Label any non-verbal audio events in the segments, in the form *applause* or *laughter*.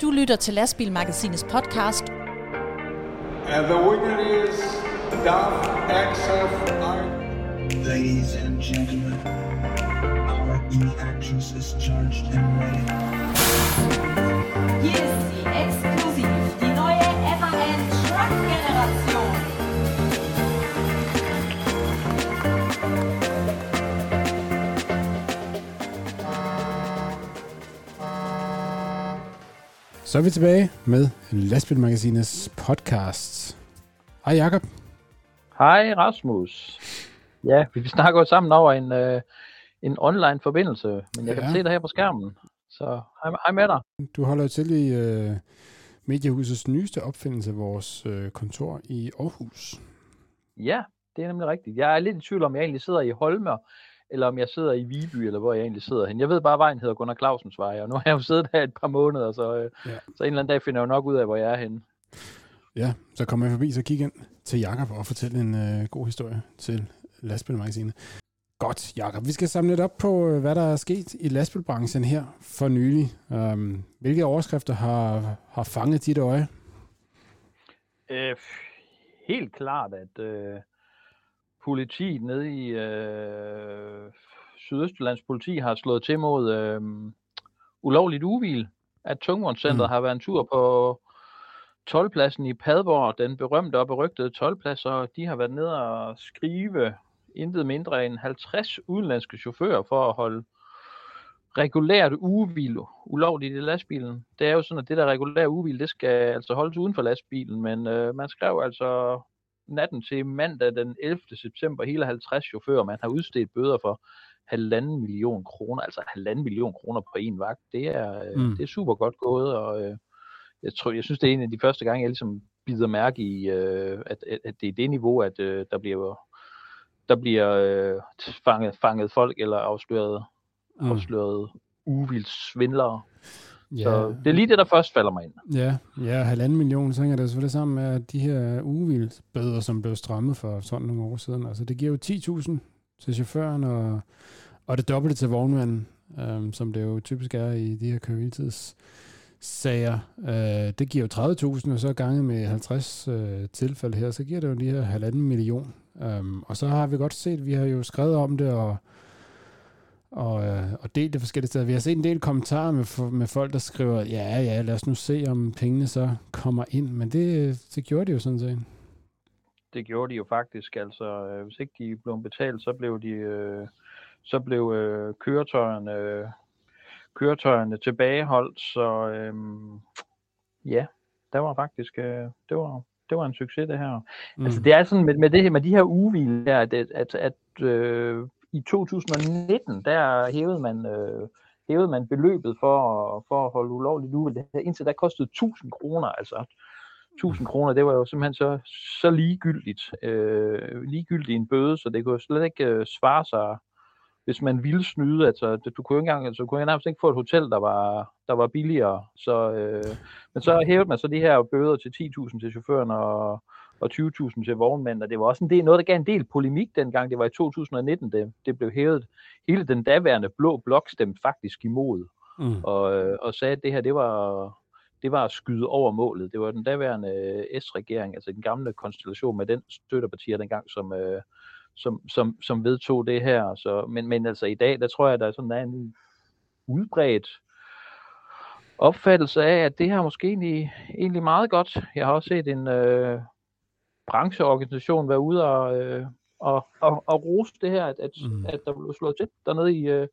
Du lytter til Lastbilmagasinets podcast. And the winner is DAF XFI. Ladies and gentlemen, our E-Actress is charged and ready. Hier Så er vi tilbage med Lastbilmagasinets podcast. Hej Jakob. Hej Rasmus. Ja, vi snakker jo sammen over en, øh, en online forbindelse, men jeg kan Ja. se dig her på skærmen. Så hej, hej med dig. Du holder til i øh, Mediehusets nyeste opfindelse, vores øh, kontor i Aarhus. Ja, det er nemlig rigtigt. Jeg er lidt i tvivl om, jeg egentlig sidder i Holmer, eller om jeg sidder i Viby, eller hvor jeg egentlig sidder hen. Jeg ved bare, at vejen hedder Gunnar Clausens vej, og nu har jeg jo siddet her et par måneder, så, øh, Ja. så en eller anden dag finder jeg jo nok ud af, hvor jeg er henne. Ja, så kommer jeg forbi, så kig ind til Jakob og fortælle en øh, god historie til Lastbilmagasinet. Godt, Jakob. Vi skal samle lidt op på, øh, hvad der er sket i lastbilbranchen her for nylig. Um, hvilke overskrifter har, har fanget dit øje? Øh, helt klart, at øh, politiet nede i øh, Sydøstjyllands politi har slået til mod øh, ulovligt uvil. At Tungvognscenteret Mm. har været en tur på tolvpladsen i Padborg, den berømte og berygtede tolvplads, og de har været nede og skrive intet mindre end 50 udenlandske chauffører for at holde regulært ugehvil ulovligt i lastbilen. Det er jo sådan, at det der regulære ugehvil, det skal altså holdes uden for lastbilen, men øh, man skrev altså natten til mandag den 11. september hele 50 chauffører, man har udstedt bøder for halvanden million kroner, altså halvanden million kroner på en vagt. Det er, øh, Mm. det er super godt gået, og øh, jeg tror, jeg synes, det er en af de første gange, jeg ligesom bider mærke i, øh, at, at, det er det niveau, at øh, der bliver der bliver øh, fanget, fanget folk eller afsløret, Mm. afsløret uvilds svindlere. Ja, Så det er lige det, der først falder mig ind. Ja, ja, halvanden million, så hænger det selvfølgelig sammen med at de her uvildsbøder, som blev strammet for sådan nogle år siden. Altså det giver jo 10.000 til chaufføren, og, og det dobbelte til vognmanden, øhm, som det jo typisk er i de her køretids sager. Øh, det giver jo 30.000, og så ganget med 50 øh, tilfælde her, så giver det jo de her halvanden million. Øhm, og så har vi godt set, vi har jo skrevet om det, og og, øh, og delt det forskellige steder. Vi har set en del kommentarer med, med folk, der skriver, ja, ja, lad os nu se, om pengene så kommer ind. Men det, det gjorde de jo sådan set. Det gjorde de jo faktisk. Altså, øh, hvis ikke de blev betalt, så blev de, øh, så blev øh, køretøjerne, øh, køretøjerne tilbageholdt. Så øh, ja, der var faktisk, øh, det var, det var en succes det her. Mm. Altså det er sådan med, med, det her, med de her ugehvil her, at, at, at øh, i 2019, der hævede man, øh, hævede man beløbet for, for at holde ulovligt ugehvil. Indtil der kostede 1000 kroner, altså 1000 kroner, det var jo simpelthen så, så ligegyldigt, øh, ligegyldigt en bøde, så det kunne slet ikke øh, svare sig, hvis man ville snyde. Altså, det, du kunne jo ikke engang, altså, kunne jeg nærmest ikke få et hotel, der var, der var billigere. Så, øh, men så hævede man så de her bøder til 10.000 til chaufføren og, og 20.000 til vognmænd, og det var også en del, noget, der gav en del polemik dengang. Det var i 2019, det, det blev hævet. Hele den daværende blå blok stemte faktisk imod, Mm. og, øh, og sagde, at det her, det var, det var at skyde over målet. Det var den daværende øh, S-regering, altså den gamle konstellation med den støtterpartier dengang, som, øh, som, som, som vedtog det her. Så, men, men altså i dag, der tror jeg, der er sådan er en udbredt opfattelse af, at det her måske egentlig, egentlig meget godt. Jeg har også set en øh, brancheorganisation være ude og, øh, og, og, og rose det her, at, at, Mm. at der blev slået til dernede i, øh,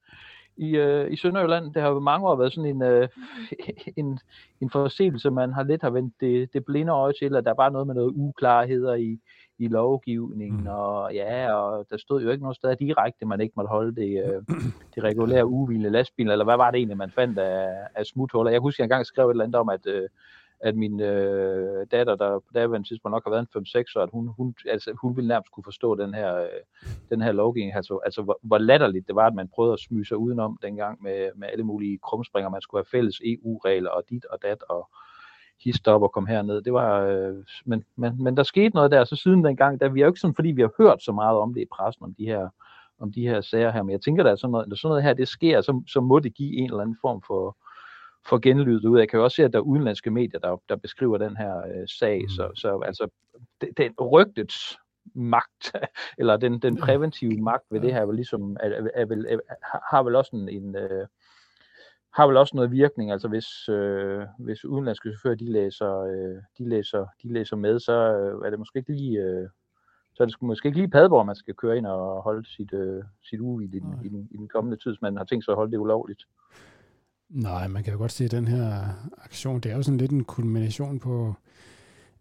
i, øh, i Sønderjylland. Det har jo mange år været sådan en, øh, *laughs* en, en forseelse, man har lidt har vendt det, det blinde øje til, at der var noget med noget uklarheder i, i lovgivningen, mm. og ja, og der stod jo ikke noget sted direkte, man ikke måtte holde det, øh, *clears throat* det regulære ugehvilende lastbil, eller hvad var det egentlig, man fandt af, af smuthuller? Jeg husker, jeg engang skrev et eller andet om, at, øh, at min øh, datter, der på daværende tidspunkt nok har været en 5-6 år, at hun, hun, altså, hun ville nærmest kunne forstå den her, øh, den her lovgivning, altså, altså hvor, hvor latterligt det var, at man prøvede at smyge sig udenom dengang med, med alle mulige krumspringer, man skulle have fælles EU-regler og dit og dat, og hist op og kom herned. Det var, øh, men, men, men der skete noget der, så siden dengang, der vi er jo ikke sådan, fordi vi har hørt så meget om det i pressen, om de her om de her sager her, men jeg tænker, at sådan noget, når sådan noget her det sker, så, så må det give en eller anden form for, for genlyd ud. Jeg kan jo også se, at der er udenlandske medier, der, der beskriver den her øh, sag, mm. så, så altså, det, den rygtets magt, *laughs* eller den, den præventive magt ved det her, er vel ligesom, er, er, er, er, har vel også en, en øh, har vel også noget virkning, altså hvis, øh, hvis udenlandske chauffører, de læser, øh, de læser, de læser med, så øh, er det måske ikke lige, øh, så er det måske ikke lige Padborg, man skal køre ind og holde sit, øh, sit ugehvil i, den, i, den, i den kommende tid, hvis man har tænkt sig at holde det ulovligt. Nej, man kan jo godt se, at den her aktion, det er jo sådan lidt en kulmination på,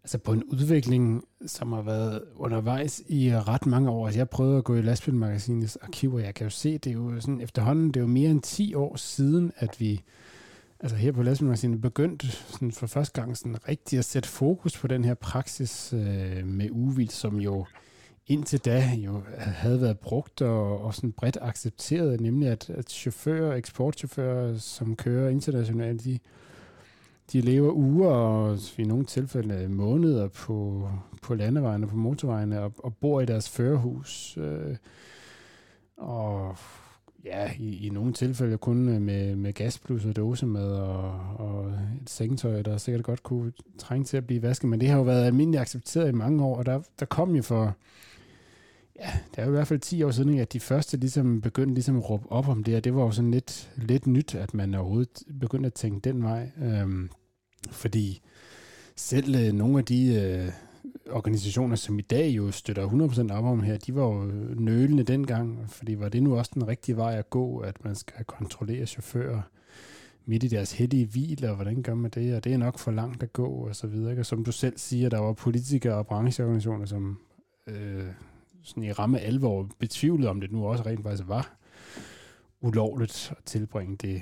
altså på en udvikling, som har været undervejs i ret mange år. Altså jeg prøvede at gå i lastbilmagasinets arkiver, jeg kan jo se, det er jo sådan efterhånden, det er jo mere end 10 år siden, at vi altså her på lastbilmagasinet begyndte sådan for første gang sådan rigtig at sætte fokus på den her praksis øh, med uvild, som jo indtil da jo havde været brugt og, og sådan bredt accepteret, nemlig at, at chauffører, eksportchauffører, som kører internationalt, de, de lever uger og i nogle tilfælde måneder på, på landevejene, på motorvejene og, og bor i deres førerhus. Øh, og ja, i, i nogle tilfælde kun med, med gasplus og dåsemad og, og et sengetøj, der sikkert godt kunne trænge til at blive vasket. Men det har jo været almindeligt accepteret i mange år, og der, der kom jo for ja, det er jo i hvert fald 10 år siden, at de første ligesom begyndte ligesom at råbe op om det, og det var jo sådan lidt, lidt nyt, at man overhovedet begyndte at tænke den vej. Øhm, fordi selv øh, nogle af de øh, organisationer, som i dag jo støtter 100% op om her, de var jo nølende dengang, fordi var det nu også den rigtige vej at gå, at man skal kontrollere chauffører midt i deres hellige hvil, og hvordan gør man det, og det er nok for langt at gå, og så videre. Og som du selv siger, der var politikere og brancheorganisationer, som øh, sådan i ramme alvor betvivlet, om det nu også rent faktisk var ulovligt at tilbringe det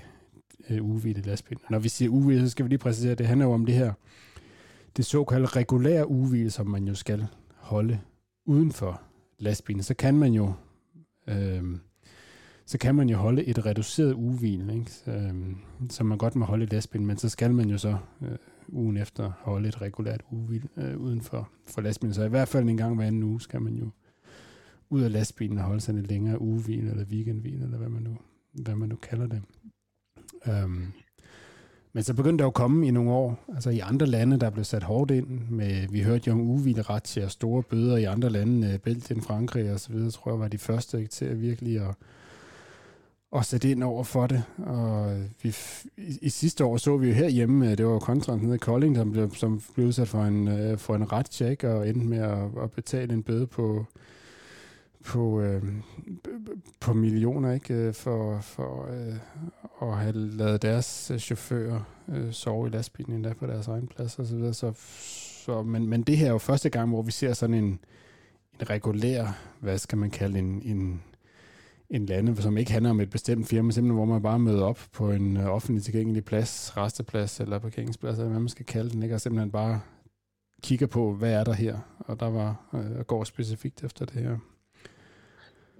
øh, uvilde lastbil. Når vi siger uvilde, så skal vi lige præcisere, at det handler jo om det her, det såkaldte regulære uvil, som man jo skal holde uden for lastbilen. Så kan man jo øh, så kan man jo holde et reduceret uvil, ikke? Øh, som man godt må holde i lastbilen, men så skal man jo så øh, ugen efter holde et regulært uvil øh, uden for, for lastbilen. Så i hvert fald en gang hver anden uge skal man jo ud af lastbilen og holde sig lidt længere ugevin eller weekendvin, eller hvad man nu, hvad man nu kalder det. Um, men så begyndte der jo at komme i nogle år, altså i andre lande, der blev sat hårdt ind med, vi hørte jo om ugehvileret til store bøder i andre lande, øh, Belgien, Frankrig og så videre, tror jeg var de første ikke, til at virkelig at, at sætte ind over for det. Og vi, i, i, sidste år så vi jo herhjemme, det var kontrant nede i Kolding, som blev, som blev udsat for en, øh, for en ret og endte med at, at betale en bøde på på, øh, på millioner ikke øh, for, for øh, at have lavet deres øh, chauffører øh, sove i lastbilen endda på deres egen plads og så videre. Så, så, men, men det her er jo første gang, hvor vi ser sådan en, en regulær, hvad skal man kalde en, en, en lande, som ikke handler om et bestemt firma, simpelthen hvor man bare møder op på en øh, offentlig tilgængelig plads, resteplads eller parkeringsplads, eller hvad man skal kalde den, ikke? og simpelthen bare kigger på, hvad er der her, og der var øh, går specifikt efter det her.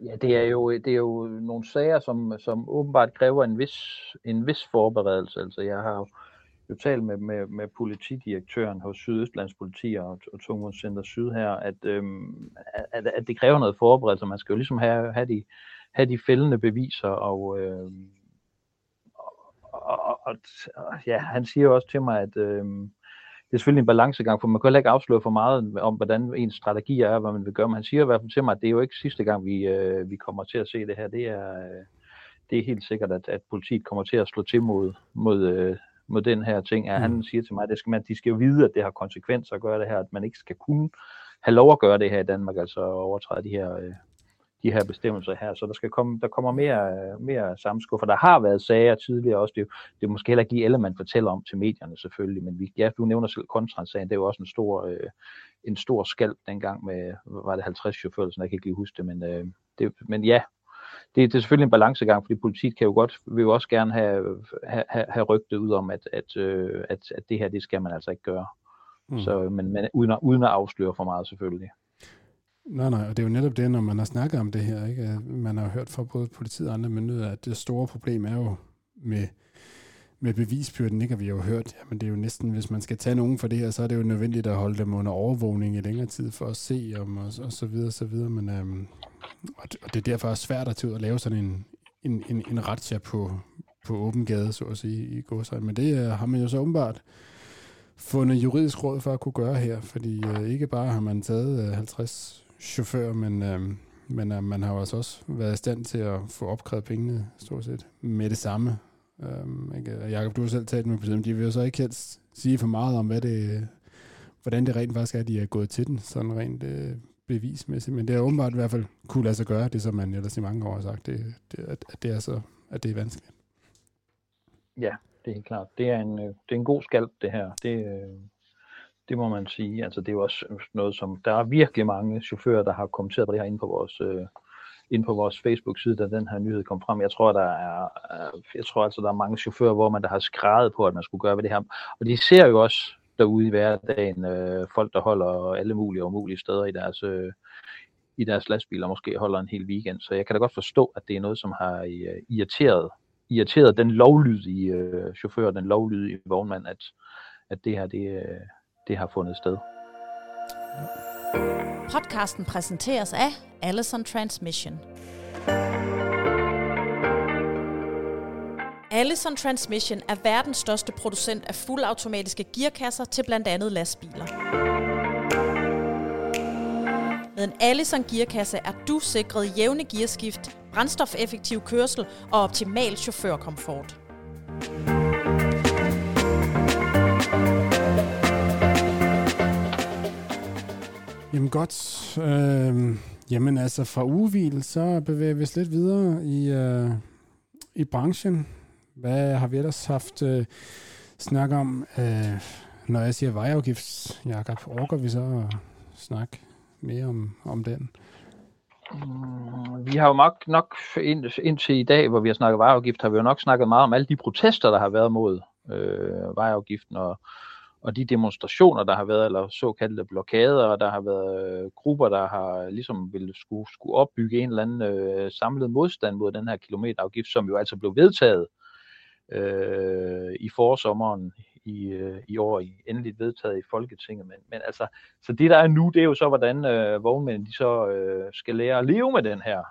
Ja, det er jo, det er jo nogle sager, som, som åbenbart kræver en vis, en vis forberedelse. Altså, jeg har jo talt med, med, med politidirektøren hos Sydøstlands Politi og, og Tungvognscenter Syd her, at, øhm, at, at det kræver noget forberedelse. Man skal jo ligesom have, have, de, have de fældende beviser, og, øhm, og, og, og, og ja, han siger også til mig, at øhm, det er selvfølgelig en balancegang, for man kan heller ikke afsløre for meget om, hvordan ens strategi er, hvad man vil gøre. Men han siger i hvert fald til mig, at det er jo ikke sidste gang, vi, øh, vi kommer til at se det her. Det er, øh, det er helt sikkert, at, at politiet kommer til at slå til mod, mod, øh, mod den her ting. Mm. Han siger til mig, at det skal man, de skal jo vide, at det har konsekvenser at gøre det her, at man ikke skal kunne have lov at gøre det her i Danmark, altså overtræde de her øh, de her bestemmelser her, så der skal komme, der kommer mere, mere samskuffer. Der har været sager tidligere også, det er, det er måske heller ikke lige alle, man fortæller om til medierne selvfølgelig, men vi, ja, du nævner selv kontrassagen, det er jo også en stor, øh, en stor skald dengang med, var det 50 chauffører, så jeg kan ikke lige huske det, men, øh, det, men ja, det, det er selvfølgelig en balancegang, fordi politiet kan jo godt, vil jo også gerne have, have, have rygtet ud om, at, at, øh, at, at det her, det skal man altså ikke gøre. Mm. Så, men, men uden, at, uden at afsløre for meget selvfølgelig. Nej, nej, og det er jo netop det, når man har snakket om det her, ikke? man har hørt fra både politiet og andre myndigheder, at det store problem er jo med, med bevisbyrden, ikke? Og vi har jo hørt, men det er jo næsten, hvis man skal tage nogen for det her, så er det jo nødvendigt at holde dem under overvågning i længere tid for at se om, og, og så videre, så videre. Men øhm, og, det, og det er derfor også svært at tage ud og lave sådan en, en, en, en ratcha på, på åben gade, så at sige, i godsøjne. Men det øh, har man jo så åbenbart fundet juridisk råd for at kunne gøre her, fordi øh, ikke bare har man taget øh, 50 chauffør, men, øh, men øh, man har jo altså også været i stand til at få opkrævet pengene stort set med det samme. Øh, ikke? Jacob, du har selv talt med dem, de vil jo så ikke helst sige for meget om, hvad det, hvordan det rent faktisk er, at de er gået til den, sådan rent øh, bevismæssigt. Men det er åbenbart i hvert fald kunne lade sig gøre, det som man ellers i mange år har sagt, det, det, at, at, det er så, at det er vanskeligt. Ja, det er helt klart. Det er en, øh, det er en god skalp, det her. Det, øh, det må man sige. Altså, det er jo også noget, som... Der er virkelig mange chauffører, der har kommenteret på det her inde på vores, øh, inde på vores Facebook-side, da den her nyhed kom frem. Jeg tror, der er, øh, jeg tror altså, der er mange chauffører, hvor man der har skrevet på, at man skulle gøre ved det her. Og de ser jo også derude i hverdagen øh, folk, der holder alle mulige og umulige steder i deres, øh, i deres lastbiler, måske holder en hel weekend. Så jeg kan da godt forstå, at det er noget, som har øh, irriteret, irriteret den lovlydige øh, chauffør, den lovlydige vognmand, at, at det her, det, øh, det har fundet sted. Podcasten præsenteres af Allison Transmission. Allison Transmission er verdens største producent af fuldautomatiske gearkasser til blandt andet lastbiler. Med en Allison gearkasse er du sikret jævne gearskift, brændstofeffektiv kørsel og optimal chaufførkomfort. Jamen godt. Øh, jamen altså fra ugevil, så bevæger vi os lidt videre i, øh, i branchen. Hvad har vi ellers haft øh, snak om? Øh, når jeg siger vejafgift, Jakob, orker vi så at snakke mere om, om den? Mm, Vi har jo nok, nok ind, indtil i dag, hvor vi har snakket vejafgift, har vi jo nok snakket meget om alle de protester, der har været mod øh, vejafgiften, og, og de demonstrationer, der har været, eller såkaldte blokader, der har været øh, grupper, der har ligesom ville skulle, skulle opbygge en eller anden øh, samlet modstand mod den her kilometerafgift, som jo altså blev vedtaget øh, i forsommeren i, øh, i år, i endeligt vedtaget i Folketinget. Men, men altså, så det der er nu, det er jo så, hvordan øh, vognmændene de så øh, skal lære at leve med den her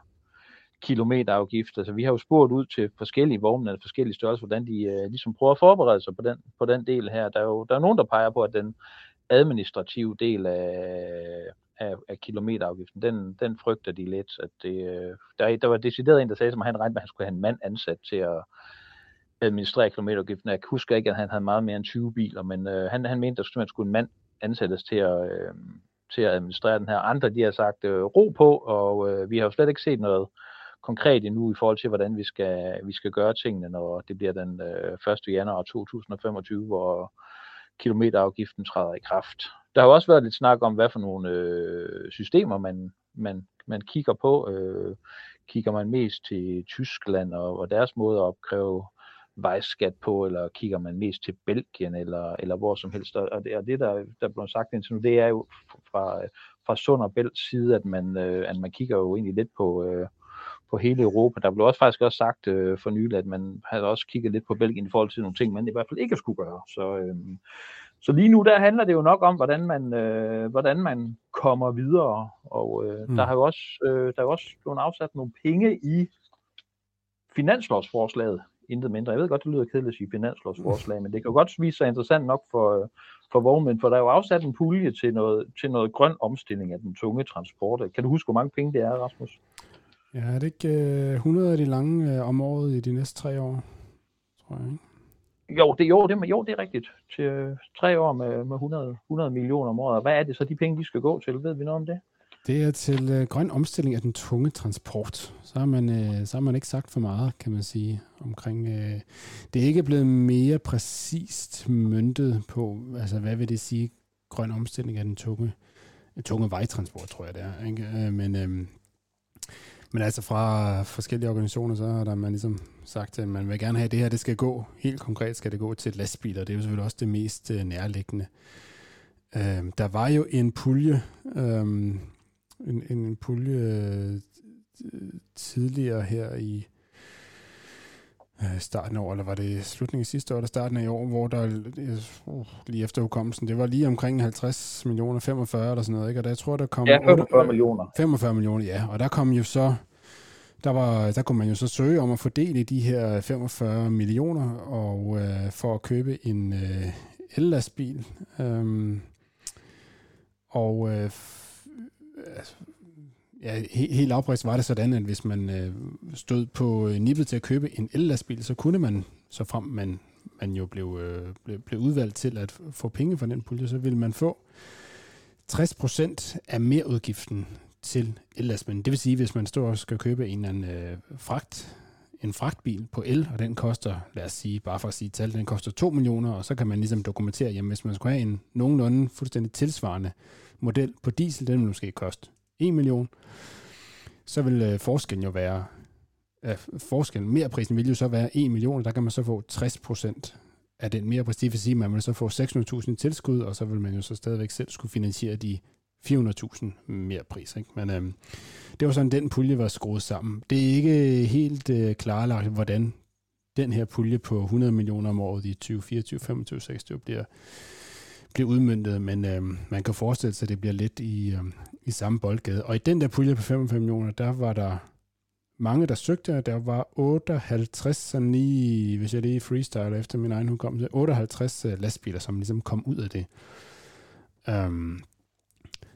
kilometerafgift. Altså, vi har jo spurgt ud til forskellige vognmænd af forskellige størrelser, hvordan de øh, ligesom prøver at forberede sig på den, på den del her. Der er jo der er nogen, der peger på, at den administrative del af, af, af kilometerafgiften, den, den frygter de lidt. At det, øh, der, der var decideret en, der sagde, at han regnede med, at han skulle have en mand ansat til at administrere kilometerafgiften. Jeg husker ikke, at han havde meget mere end 20 biler, men øh, han, han mente, at man skulle en mand ansættes til at, øh, til at administrere den her. Andre, de har sagt øh, ro på, og øh, vi har jo slet ikke set noget konkret endnu i forhold til, hvordan vi skal, vi skal gøre tingene, når det bliver den øh, 1. januar 2025, hvor kilometerafgiften træder i kraft. Der har jo også været lidt snak om, hvad for nogle øh, systemer man, man, man kigger på. Øh, kigger man mest til Tyskland og, og deres måde at opkræve vejskat på, eller kigger man mest til Belgien, eller, eller hvor som helst. Og det, og det der, der blev sagt indtil nu, det er jo fra, fra Sund og Bælts side, at man, øh, at man kigger jo egentlig lidt på, øh, på hele Europa. Der blev også faktisk også sagt øh, for nylig, at man havde også kigget lidt på Belgien i forhold til nogle ting, man i hvert fald ikke skulle gøre. Så, øh, så lige nu der handler det jo nok om, hvordan man, øh, hvordan man kommer videre. Og øh, mm. der har jo også, øh, der er jo også blevet afsat nogle penge i finanslovsforslaget intet mindre. Jeg ved godt, det lyder kedeligt at sige finanslovsforslag, men det kan jo godt vise sig interessant nok for, for vognmænd, for der er jo afsat en pulje til noget, til noget grøn omstilling af den tunge transport. Kan du huske, hvor mange penge det er, Rasmus? Ja, er det ikke øh, 100 af de lange øh, om året i de næste tre år, tror jeg, ikke? Jo, det, jo, det, jo, det er rigtigt. Til øh, tre år med, med 100, 100 millioner om året. Hvad er det så, de penge, de skal gå til? Ved vi noget om det? Det er til øh, grøn omstilling af den tunge transport. Så har, man, øh, så har man ikke sagt for meget, kan man sige, omkring... Øh, det er ikke blevet mere præcist møntet på, altså hvad vil det sige, grøn omstilling af den tunge, tunge vejtransport, tror jeg det er. Ikke? Øh, men, øh, men altså fra forskellige organisationer, så har der man ligesom sagt, at man vil gerne have, det her det skal gå, helt konkret skal det gå til lastbiler. Det er jo selvfølgelig også det mest øh, nærliggende. Øh, der var jo en pulje... Øh, en, en, pulje øh, tidligere her i, starten af år, eller var det slutningen af sidste år, eller starten af i år, hvor der uh, lige efter hukommelsen, det var lige omkring 50 millioner, 45 eller sådan noget, ikke? Og der jeg tror, der kom... Ja, 45 millioner. 45 millioner, ja. Og der kom jo så, der, var, der kunne man jo så søge om at fordele de her 45 millioner og øh, for at købe en øh, el-lastbil. Øhm, og øh, altså, ja, he, helt oprigtigt var det sådan, at hvis man øh, stod på øh, nippet til at købe en el-lastbil, så kunne man, så frem man, man jo blev, øh, blev, blev udvalgt til at få penge fra den pulje, så ville man få 60% af merudgiften til ellastbilen. Det vil sige, hvis man står og skal købe en eller anden øh, fragt, en fragtbil på el, og den koster, lad os sige, bare for at sige tal, den koster 2 millioner, og så kan man ligesom dokumentere, jamen hvis man skulle have en nogenlunde fuldstændig tilsvarende model på diesel, den vil måske koste 1 million, så vil øh, forskellen jo være, øh, forskellen, merprisen vil jo så være 1 million, der kan man så få 60 procent af den merpris. Det vil sige, at man vil så få 600.000 i tilskud, og så vil man jo så stadigvæk selv skulle finansiere de 400.000 mere pris. Ikke? Men øhm, det var sådan, den pulje var skruet sammen. Det er ikke helt øh, klarlagt, hvordan den her pulje på 100 millioner om året i 2024, 25, 26 bliver, bliver udmyndtet, men øhm, man kan forestille sig, at det bliver lidt i, øhm, i samme boldgade. Og i den der pulje på 55 millioner, der var der mange, der søgte, der var 58, sådan lige, hvis jeg lige freestyler efter min egen hukommelse, 58 øh, lastbiler, som ligesom kom ud af det. Um,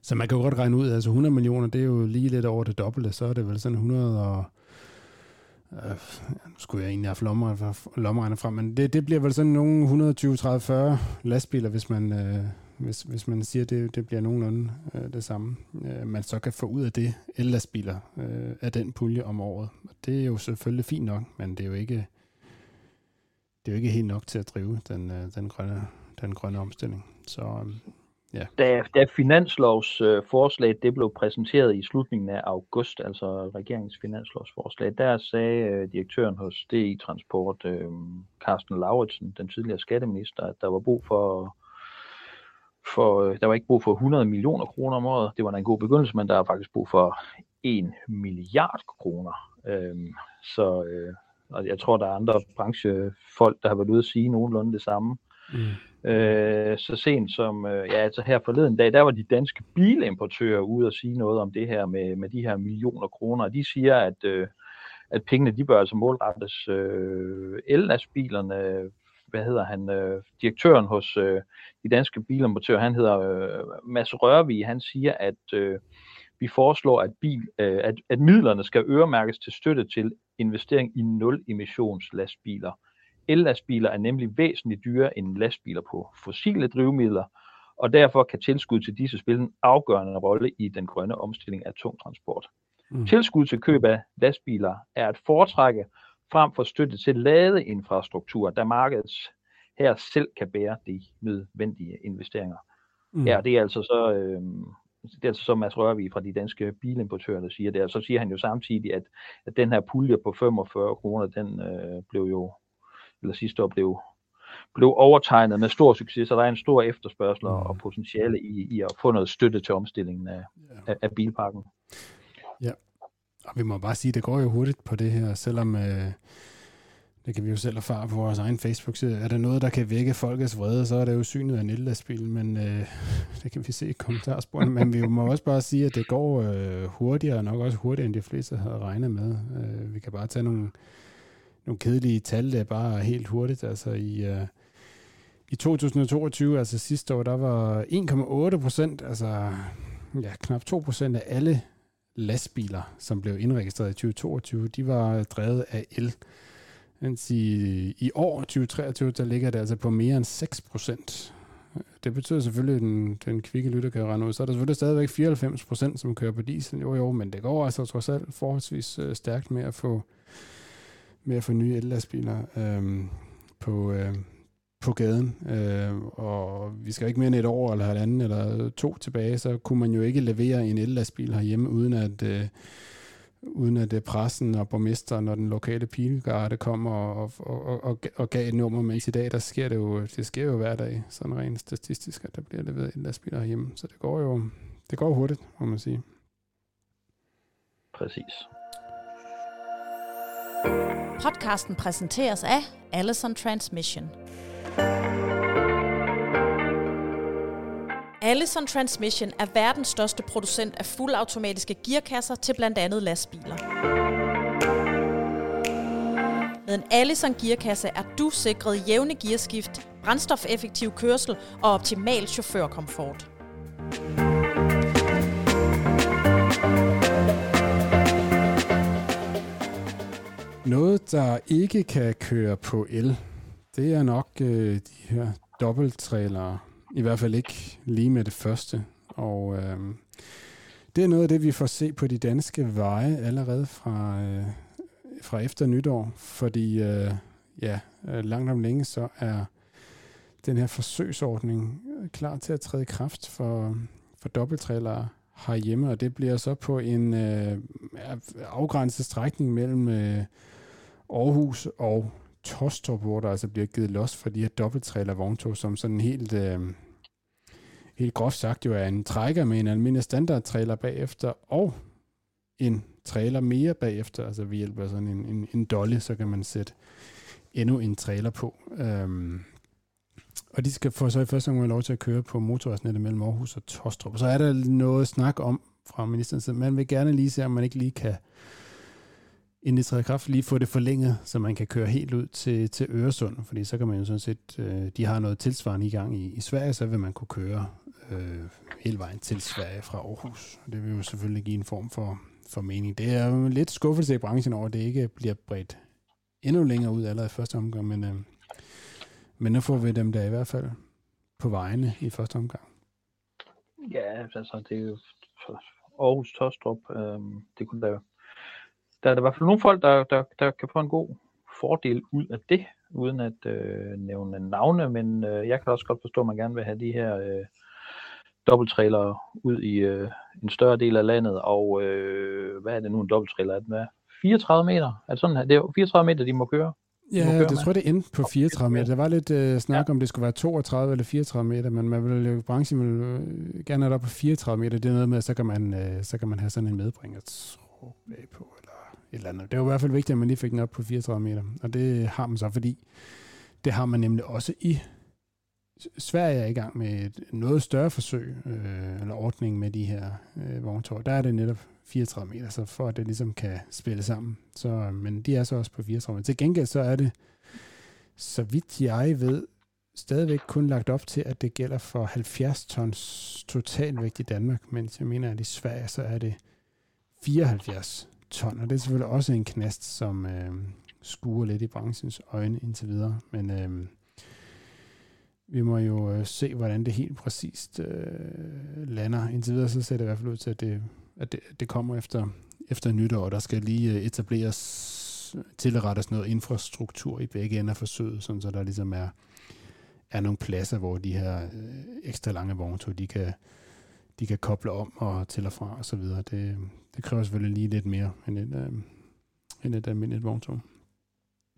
så man kan jo godt regne ud, altså 100 millioner, det er jo lige lidt over det dobbelte, så er det vel sådan 100 og... Øh, nu skulle jeg egentlig have lommeregner frem, men det, det bliver vel sådan nogle 120, 30, 40 lastbiler, hvis man, øh, hvis, hvis man siger, at det, det bliver nogenlunde øh, det samme. Øh, man så kan få ud af det el-lastbiler øh, af den pulje om året. Og Det er jo selvfølgelig fint nok, men det er jo ikke, det er jo ikke helt nok til at drive den, øh, den, grønne, den grønne omstilling. Så øh, Ja. Da, da finanslovsforslaget øh, det blev præsenteret i slutningen af august, altså regeringens finanslovsforslag, der sagde øh, direktøren hos DI Transport, øh, Carsten Lauritsen, den tidligere skatteminister, at der var brug for for, øh, der var ikke brug for 100 millioner kroner om året. Det var en god begyndelse, men der er faktisk brug for 1 milliard kroner. Øhm, så øh, og jeg tror, der er andre branchefolk, der har været ude at sige nogenlunde det samme. Mm. Øh, så sent som øh, ja, altså her forleden dag, der var de danske bilimportører ude og sige noget om det her med, med de her millioner kroner. De siger, at, øh, at pengene de bør altså målrettes øh, ellastbilerne. Hvad hedder han? Øh, direktøren hos øh, de danske bilimportører, han hedder øh, Mads Rørvig, han siger, at øh, vi foreslår, at, bil, øh, at, at midlerne skal øremærkes til støtte til investering i nul emissions lastbiler. El-lastbiler er nemlig væsentligt dyrere end lastbiler på fossile drivmidler, og derfor kan tilskud til disse spille en afgørende rolle i den grønne omstilling af tungtransport. Mm. Tilskud til køb af lastbiler er at foretrække frem for støtte til ladeinfrastruktur, da markedet her selv kan bære de nødvendige investeringer. Mm. Ja, det er altså så, øh, det er altså så Mads Rørvig fra de danske bilimportører, der siger det. Og så siger han jo samtidig, at, at den her pulje på 45 kroner, den øh, blev jo eller sidste år blev, blev overtegnet med stor succes, så der er en stor efterspørgsel mm. og potentiale i, i at få noget støtte til omstillingen af, ja. af, af bilparken. Ja, og vi må bare sige, det går jo hurtigt på det her, selvom øh, det kan vi jo selv erfare på vores egen Facebook-side. Er der noget, der kan vække folkets vrede, så er det jo synet af en ellastbil, men øh, *laughs* det kan vi se i kommentarsporene. men vi må også bare sige, at det går øh, hurtigere, nok også hurtigere, end de fleste havde regnet med. Øh, vi kan bare tage nogle nogle kedelige tal, der bare helt hurtigt. Altså i, Øh, i 2022, altså sidste år, der var 1,8 procent, altså ja, knap 2 procent af alle lastbiler, som blev indregistreret i 2022, de var øh, drevet af el. Mens i, i år, 2023, der ligger det altså på mere end 6 procent. Det betyder selvfølgelig, at den, den kvikke lytter kan rende ud. Så er der selvfølgelig stadigvæk 94 procent, som kører på diesel. Jo, jo, men det går altså trods alt forholdsvis øh, stærkt med at få, med at få nye ellastbiler øhm, på, øhm, på gaden. Øh, og vi skal ikke mere end et år eller halvanden eller to tilbage, så kunne man jo ikke levere en ellastbil herhjemme, uden at, øh, uden at øh, pressen og borgmesteren og den lokale pilgarde kom og, og, og, og, og gav et nummer, mens i dag, der sker det jo, det sker jo hver dag, sådan rent statistisk, at der bliver leveret ellastbiler herhjemme. Så det går jo det går hurtigt, må man sige. Præcis. Podcasten præsenteres af Allison Transmission. Allison Transmission er verdens største producent af fuldautomatiske gearkasser til blandt andet lastbiler. Med en Allison gearkasse er du sikret jævne gearskift, brændstofeffektiv kørsel og optimal chaufførkomfort. Noget, der ikke kan køre på el, det er nok øh, de her dobbelttrailere. I hvert fald ikke lige med det første. Og øh, det er noget af det, vi får se på de danske veje allerede fra, øh, fra efter nytår. Fordi øh, ja, øh, langt om længe så er den her forsøgsordning øh, klar til at træde i kraft for, for dobbelttrailere herhjemme, og det bliver så på en øh, afgrænset strækning mellem øh, Aarhus og Tostrup, hvor der altså bliver givet los for de her dobbelttræler vogntog, som sådan helt, øh, helt groft sagt jo er en trækker med en almindelig standardtræler bagefter, og en trailer mere bagefter, altså ved hjælp af sådan en, en, en dolly, så kan man sætte endnu en trailer på. Øhm, og de skal få så i første omgang lov til at køre på motorvejsnettet mellem Aarhus og Tostrup. Så er der noget snak om fra ministerens side. Man vil gerne lige se, om man ikke lige kan inden det træder kraft, lige få det forlænget, så man kan køre helt ud til, til Øresund, fordi så kan man jo sådan set, øh, de har noget tilsvarende i gang i, i Sverige, så vil man kunne køre øh, hele vejen til Sverige fra Aarhus. Det vil jo selvfølgelig give en form for, for mening. Det er jo lidt skuffelse i branchen over, at det ikke bliver bredt endnu længere ud allerede i første omgang, men, øh, men nu får vi dem der i hvert fald på vejene i første omgang. Ja, altså det er jo Aarhus Tostrup, øh, det kunne da der er der i hvert fald nogle folk, der, der, der kan få en god fordel ud af det, uden at øh, nævne navne, men øh, jeg kan også godt forstå, at man gerne vil have de her øh, dobbelttrailer ud i øh, en større del af landet, og øh, hvad er det nu en dobbelttrailer? Er den er 34 meter? Er det, sådan, her? det er jo 34 meter, de må køre? Ja, det med. tror jeg, det endte på 34 meter. Der var lidt øh, snak ja. om, det skulle være 32 eller 34 meter, men man vil jo, branchen vil øh, gerne have det op på 34 meter. Det er noget med, at så kan man, øh, så kan man have sådan en medbringer på, et eller andet. Det var i hvert fald vigtigt, at man lige fik den op på 34 meter, og det har man så, fordi det har man nemlig også i Sverige er i gang med et noget større forsøg, øh, eller ordning med de her øh, vogntog. Der er det netop 34 meter, så for at det ligesom kan spille sammen. Så, øh, men de er så også på 34 meter. Til gengæld så er det, så vidt jeg ved, stadigvæk kun lagt op til, at det gælder for 70 tons totalvægt i Danmark, mens jeg mener, at i Sverige så er det 74 ton, og det er selvfølgelig også en knast, som øh, skuer lidt i branchens øjne indtil videre. Men øh, vi må jo øh, se, hvordan det helt præcist øh, lander. Indtil videre så ser det i hvert fald ud til, at det, at det, det kommer efter, efter nytår, og der skal lige øh, etableres, tilrettes noget infrastruktur i begge ender for forsøget, sådan så der ligesom er, er nogle pladser, hvor de her øh, ekstra lange vogntog, de kan, de kan koble om og til og fra og så videre. Det, det kræver selvfølgelig lige lidt mere end et, øh, end et almindeligt vogntog.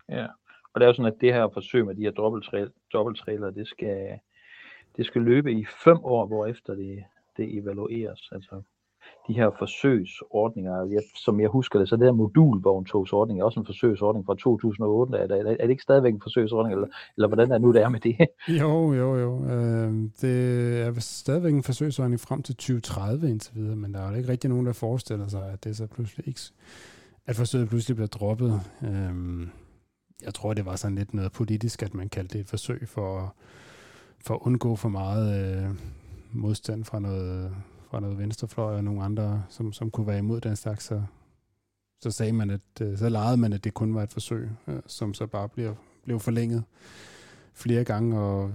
Ja, og det er jo sådan, at det her forsøg med de her dobbelttrailer, det skal, det skal løbe i fem år, hvor efter det, det evalueres. Altså de her forsøgsordninger, jeg, som jeg husker det, så det her modulvogntogsordning er også en forsøgsordning fra 2008. Er det, er det ikke stadigvæk en forsøgsordning, eller, eller hvordan er nu det er med det? *laughs* Jo, jo, jo. Øh, det er stadigvæk en forsøgsordning frem til 2030 indtil videre, men der er jo ikke rigtig nogen, der forestiller sig, at det så pludselig ikke, at forsøget pludselig bliver droppet. Øh, jeg tror, det var sådan lidt noget politisk, at man kaldte det et forsøg for, for at undgå for meget øh, modstand fra noget fra noget venstrefløj og nogle andre, som, som kunne være imod den slags, så, så sagde man, at øh, så legede man, at det kun var et forsøg, øh, som så bare bliver, blev forlænget flere gange, og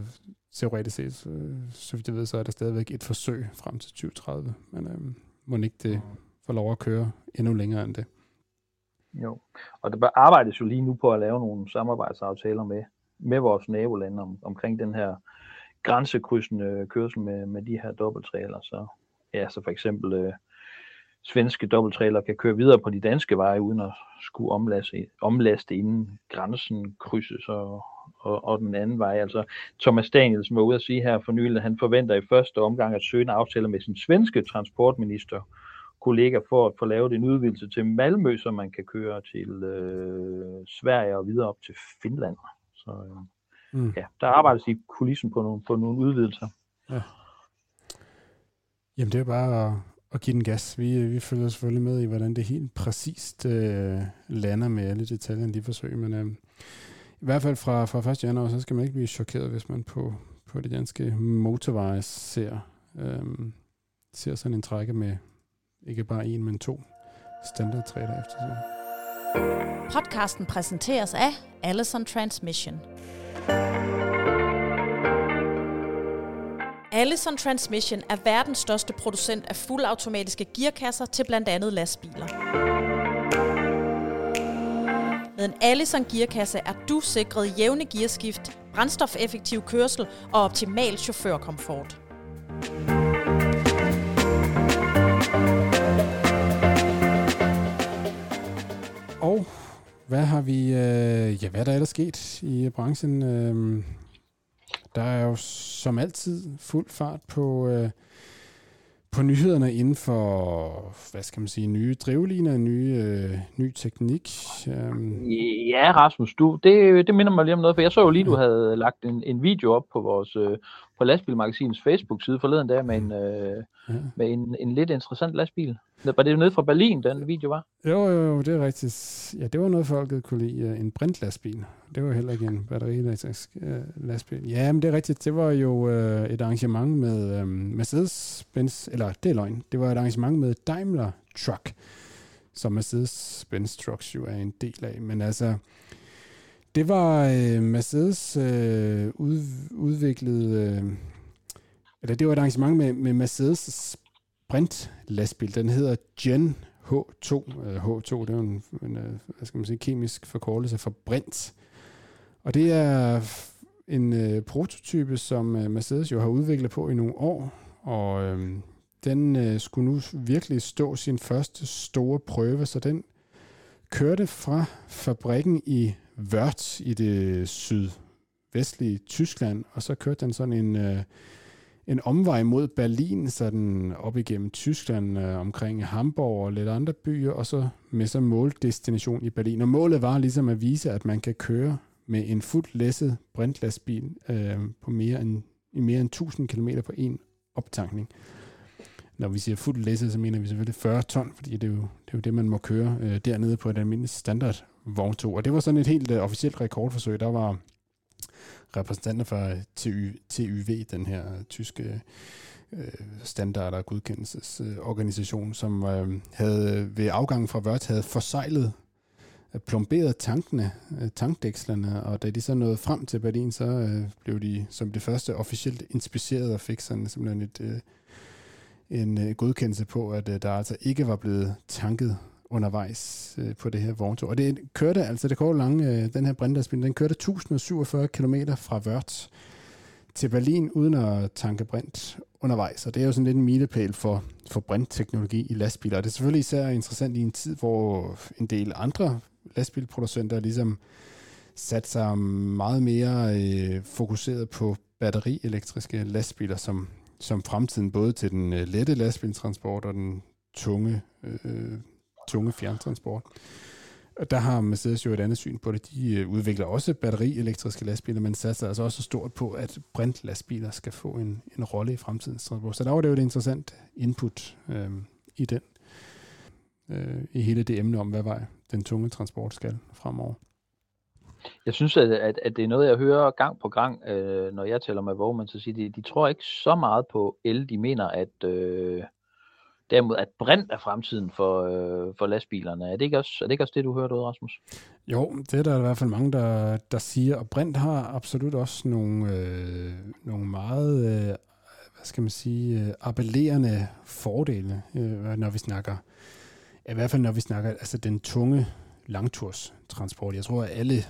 teoretisk set, øh, så vidt jeg ved, så er der stadigvæk et forsøg frem til 2030, men øh, må ikke det får lov at køre endnu længere end det. Jo, og der arbejdes jo lige nu på at lave nogle samarbejdsaftaler med, med vores nabolande om, omkring den her grænsekrydsende kørsel med, med de her dobbelttræler, så ja, så for eksempel øh, svenske dobbelttrailer kan køre videre på de danske veje, uden at skulle omlaste, omlaste inden grænsen krydses og, og, og den anden vej. Altså Thomas Danielsen var ude at sige her for nylig, at han forventer i første omgang at søge en aftale med sin svenske transportminister kollega for at få lavet en udvidelse til Malmø, så man kan køre til øh, Sverige og videre op til Finland. Så øh, Mm. ja, der arbejdes i kulissen på nogle, på nogle udvidelser. Jamen, det er bare at, at give den gas. Vi, vi følger selvfølgelig med i, hvordan det helt præcist øh, lander med alle detaljerne i de forsøg, men øh, i hvert fald fra, fra 1. januar, så skal man ikke blive chokeret, hvis man på, på de danske motorveje ser, øh, ser sådan en trække med ikke bare en, men to standardtræder efter sig. Podcasten præsenteres af Allison Transmission. Allison Transmission er verdens største producent af fuldautomatiske gearkasser til blandt andet lastbiler. Med en Allison gearkasse er du sikret jævne gearskift, brændstofeffektiv kørsel og optimal chaufførkomfort. Og hvad har vi, øh, ja, hvad er der ellers sket i branchen? Øh, der er jo som altid fuld fart på, øh, på nyhederne inden for, hvad skal man sige, nye drivliner, nye, øh, ny teknik. Øh, Ja, Rasmus, du, det, det minder mig lige om noget, for jeg så jo lige, du havde lagt en, en video op på vores øh, på lastbilmagasinets Facebook-side forleden dag med en, øh, Ja. med en, en lidt interessant lastbil. Var det nede fra Berlin, den video var? jo, jo, jo, det er rigtigt. Ja, det var noget, folket kunne lide. Øh, en brintlastbil. Det var heller ikke en batterielektrisk øh, lastbil. Ja, men det er rigtigt. Det var jo øh, et arrangement med øh, Mercedes-Benz, eller det er løgn. Det var et arrangement med Daimler Truck, som Mercedes-Benz Trucks jo er en del af. Men altså, det var øh, Mercedes øh, ud, udviklet, øh, eller det var et arrangement med, med Mercedes sprint lastbil. Den hedder Gen H2. Øh, H2, det er en, en øh, hvad skal man sige, kemisk forkortelse for brint. Og det er en øh, prototype, som øh, Mercedes jo har udviklet på i nogle år, og øh, den øh, skulle nu virkelig stå sin første store prøve, så den kørte fra fabrikken i Wörth i det sydvestlige Tyskland, og så kørte den sådan en, øh, en omvej mod Berlin, sådan op igennem Tyskland, øh, omkring Hamburg og lidt andre byer, og så med så måldestination i Berlin. Og målet var ligesom at vise, at man kan køre med en fuldt læsset brintlastbil øh, på mere end, i mere end 1000 km på en optankning. Når vi siger fuldt læsset, så mener vi selvfølgelig 40 ton, fordi det er jo det, er jo det man må køre øh, dernede på et almindeligt standard vogntog. Og det var sådan et helt øh, officielt rekordforsøg. Der var repræsentanter fra øh, TY, TYV, den her øh, tyske øh, standard- og godkendelsesorganisation, som øh, havde øh, ved afgangen fra Wörth havde forsejlet plomberet tankene, tankdækslerne, og da de så nåede frem til Berlin, så øh, blev de som det første officielt inspiceret og fik sådan simpelthen et, øh, en øh, godkendelse på, at øh, der altså ikke var blevet tanket undervejs øh, på det her vogntog. Og det kørte altså det går lange, øh, den her brintlastbil, den kørte 1047 km fra Wörth til Berlin uden at tanke brint undervejs. Og det er jo sådan lidt en milepæl for, for brintteknologi i lastbiler. Og det er selvfølgelig især interessant i en tid, hvor en del andre lastbilproducenter ligesom sat sig meget mere øh, fokuseret på batterielektriske lastbiler som, som fremtiden, både til den øh, lette lastbiltransport og den tunge, øh, tunge fjerntransport. Og der har Mercedes jo et andet syn på det. De øh, udvikler også batterielektriske lastbiler, men satser altså også stort på, at brintlastbiler skal få en, en rolle i fremtidens transport. Så der var det jo et interessant input øh, i den, øh, i hele det emne om, hvad vej den tunge transport skal fremover. Jeg synes, at, at, at det er noget, jeg hører gang på gang, øh, når jeg taler med vognmænd, så siger de, de tror ikke så meget på el. De mener, at øh, derimod, at brint er fremtiden for, øh, for lastbilerne. Er det, ikke også, er det ikke også det, du hørte ud, Rasmus? Jo, det er der i hvert fald mange, der, der siger, og brint har absolut også nogle, øh, nogle meget, øh, hvad skal man sige, øh, appellerende fordele, øh, når vi snakker, i hvert fald når vi snakker, altså den tunge langturstransport. Jeg tror, at alle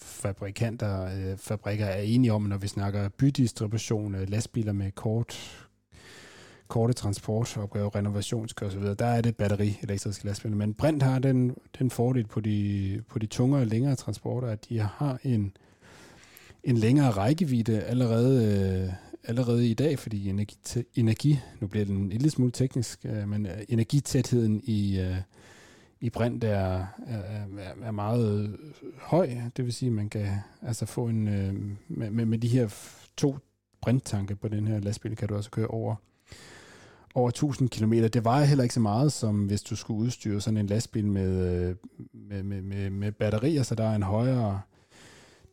fabrikanter, øh, fabrikker er enige om, når vi snakker bydistribution, øh, lastbiler med kort, korte transportopgaver, renovationskørsel osv., der er det batteri elektriske lastbiler. Men Brint har den, den fordel på de, på de tungere og længere transporter, at de har en, en længere rækkevidde allerede øh, allerede i dag, fordi energi, energi nu bliver den en lille smule teknisk, øh, men øh, energitætheden i, øh, i brint er, er, er meget høj. Det vil sige, at man kan altså få en, øh, med, med, med de her to brinttanke på den her lastbil, kan du også køre over over 1000 km. Det vejer heller ikke så meget, som hvis du skulle udstyre sådan en lastbil med, øh, med, med, med, med batterier, så der er en højere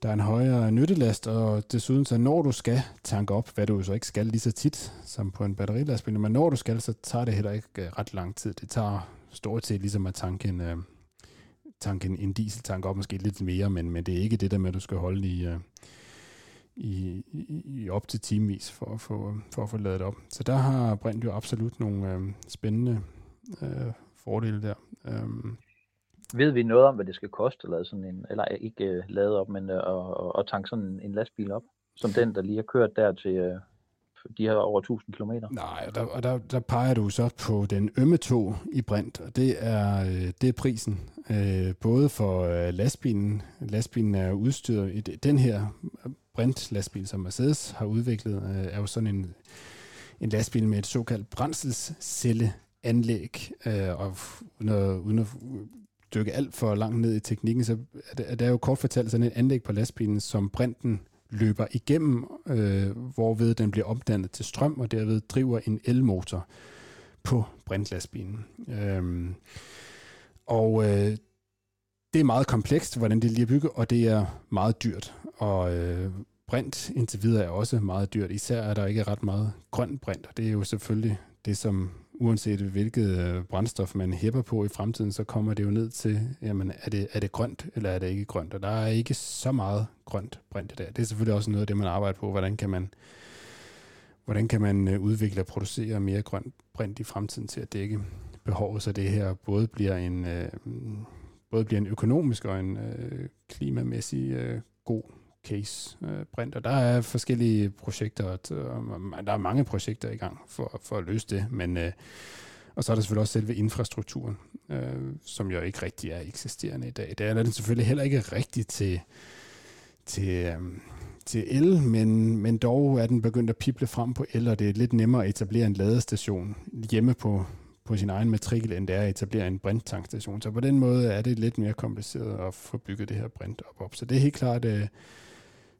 der er en højere nyttelast, og desuden så når du skal tanke op, hvad du så ikke skal lige så tit som på en batterilastbil, men når du skal, så tager det heller ikke øh, ret lang tid. Det tager stort set ligesom at tanke en, uh, tanke en, en dieseltank op, måske lidt mere, men, men det er ikke det der med, at du skal holde i, uh, i, i, i op til timevis for at, få, for at få lavet op. Så der har Brint jo absolut nogle uh, spændende uh, fordele der. Um, ved vi noget om, hvad det skal koste at lade sådan en, eller ikke uh, lade op, men uh, at, at tanke sådan en lastbil op, som den, der lige har kørt der til uh, de her over 1000 km? Nej, og der, og der, der peger du så på den ømme tog i Brint, og det er, det er prisen øh, både for øh, lastbilen, lastbilen er udstyret, i den her Brint lastbil, som Mercedes har udviklet, øh, er jo sådan en, en lastbil med et såkaldt brændselscelleanlæg, øh, og uden at, uden at dykke alt for langt ned i teknikken, så er det, er jo kort fortalt sådan et anlæg på lastbilen, som brinten løber igennem, øh, hvorved den bliver omdannet til strøm, og derved driver en elmotor på brintlastbilen. Øh, og øh, det er meget komplekst, hvordan det lige er bygget, og det er meget dyrt. Og øh, brint indtil videre er også meget dyrt. Især er der ikke ret meget grøn brint, og det er jo selvfølgelig det, som uanset hvilket øh, brændstof man hæpper på i fremtiden, så kommer det jo ned til, jamen, er det, er det grønt, eller er det ikke grønt? Og der er ikke så meget grønt brint der. Det er selvfølgelig også noget af det, man arbejder på. Hvordan kan man, hvordan kan man øh, udvikle og producere mere grønt brint i fremtiden til at dække behovet, så det her både bliver en, øh, både bliver en økonomisk og en øh, klimamæssig øh, god case øh, brint, og der er forskellige projekter, og der er mange projekter i gang for, for at løse det, men øh, og så er der selvfølgelig også selve infrastrukturen, øh, som jo ikke rigtig er eksisterende i dag. Det er den selvfølgelig heller ikke rigtig til, til, øh, til el, men, men dog er den begyndt at pible frem på el, og det er lidt nemmere at etablere en ladestation hjemme på, på sin egen matrikel, end det er at etablere en brinttankstation. Så på den måde er det lidt mere kompliceret at få bygget det her brint op. op. Så det er helt klart øh,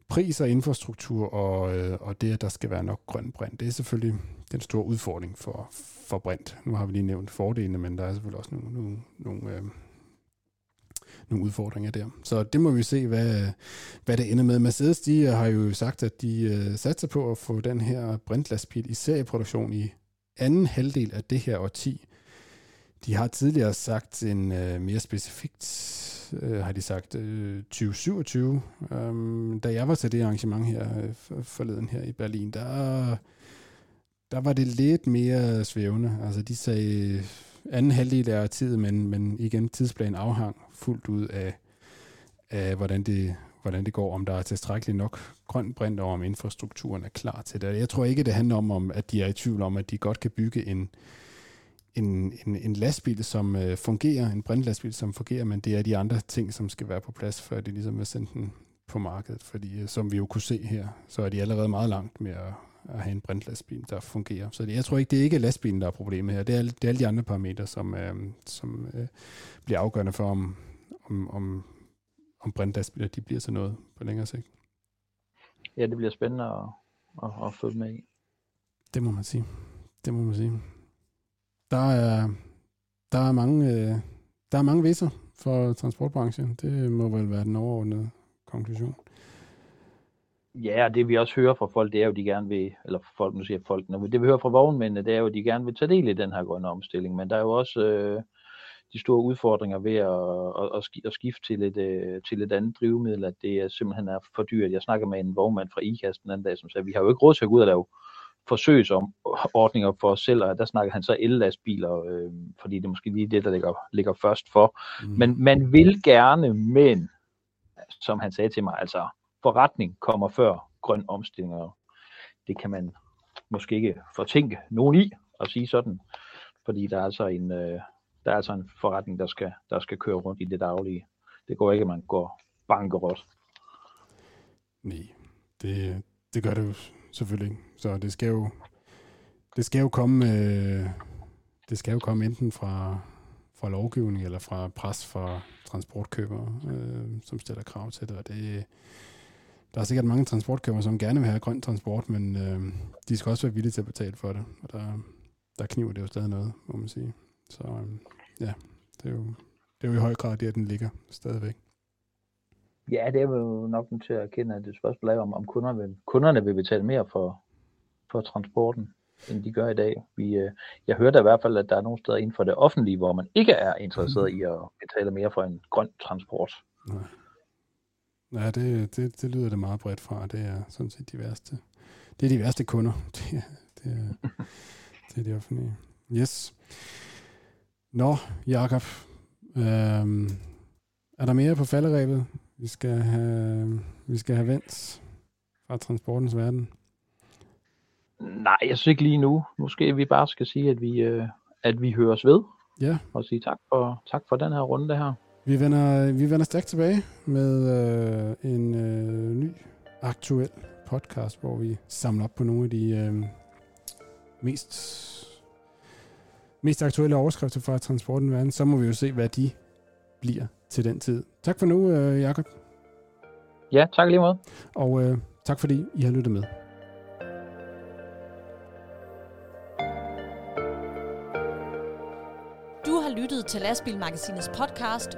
pris og infrastruktur og, øh, og det, at der skal være nok grøn brint, det er selvfølgelig den store udfordring for, for brint. Nu har vi lige nævnt fordelene, men der er selvfølgelig også nogle, nogle, nogle, øh, nogle udfordringer der. Så det må vi se, hvad, hvad det ender med. Mercedes de har jo sagt, at de øh, satser på at få den her brintlastbil i serieproduktion i anden halvdel af det her årti. De har tidligere sagt en øh, mere specifikt øh, har de sagt, øh, 2027. Um, øhm, da jeg var til det arrangement her øh, forleden her i Berlin, der, der var det lidt mere svævende. Altså de sagde øh, anden halvdel af tid, men, men igen tidsplanen afhang fuldt ud af, af hvordan, det, hvordan det går, om der er tilstrækkeligt nok grøn brint, og om infrastrukturen er klar til det. Jeg tror ikke, det handler om, at de er i tvivl om, at de godt kan bygge en, en, en, en lastbil, som øh, fungerer, en brintlastbil, som fungerer, men det er de andre ting, som skal være på plads, før de ligesom er sendt den på markedet. Fordi øh, som vi jo kunne se her, så er de allerede meget langt med at, at have en brintlastbil, der fungerer. Så det, jeg tror ikke, det er ikke lastbilen, der er problemet her. Det er, det er alle de andre parametre, som, øh, som øh, bliver afgørende for, om, om, om, om brintlastbiler de bliver til noget på længere sigt. Ja, det bliver spændende at, at, at følge med i. Det må man sige. Det må man sige der er, der er mange, øh, der er mange viser for transportbranchen. Det må vel være den overordnede konklusion. Ja, og det vi også hører fra folk, det er jo, de gerne vil, eller folk, nu siger folk, det vi hører fra vognmændene, det er jo, at de gerne vil tage del i den her grønne omstilling, men der er jo også øh, de store udfordringer ved at, at, at skifte til et, øh, til et andet drivmiddel, at det simpelthen er for dyrt. Jeg snakker med en vognmand fra IKAS den anden dag, som sagde, at vi har jo ikke råd til at gå ud og lave forsøgsordninger for os selv, og der snakker han så el-lastbiler, øh, fordi det er måske lige det, der ligger, ligger først for. Mm. Men man vil gerne, men som han sagde til mig, altså forretning kommer før grøn omstilling, og det kan man måske ikke fortænke nogen i at sige sådan, fordi der er altså en, øh, der er altså en forretning, der skal, der skal køre rundt i det daglige. Det går ikke, at man går bankerot. Nej, det, det gør det jo selvfølgelig. Så det skal jo, det skal jo komme, øh, det skal jo komme enten fra, fra lovgivning eller fra pres fra transportkøbere, øh, som stiller krav til det. Og det der er sikkert mange transportkøbere, som gerne vil have grøn transport, men øh, de skal også være villige til at betale for det. Og der, der kniver det jo stadig noget, må man sige. Så øh, ja, det er, jo, det er jo i høj grad der, den ligger stadigvæk. Ja, det er jo nok nødt til at erkende, at det spørgsmål er, om, om kunderne, vil, kunderne vil betale mere for, for transporten, end de gør i dag. Vi, øh, jeg hørte i hvert fald, at der er nogle steder inden for det offentlige, hvor man ikke er interesseret i at betale mere for en grøn transport. Nej. Ja, det, det, det lyder det meget bredt fra. Det er sådan set de værste. Det er de værste kunder. *laughs* Det er, det er, det er de offentlige. Yes. Nå, Jakob. Øhm, er der mere på falderæbet? Vi skal have, vi skal have vendt fra transportens verden. Nej, jeg synes ikke lige nu. Måske vi bare skal sige, at vi, øh, at vi høres ved. Ja. Og sige tak for, tak for den her runde her. Vi vender, vi vender stærkt tilbage med øh, en øh, ny aktuel podcast, hvor vi samler op på nogle af de øh, mest, mest aktuelle overskrifter fra transporten verden. Så må vi jo se, hvad de bliver til den tid. Tak for nu, øh, Jakob. Ja, tak lige måde. Og øh, tak fordi I har lyttet med. Du har lyttet til Lastbilmagasinets podcast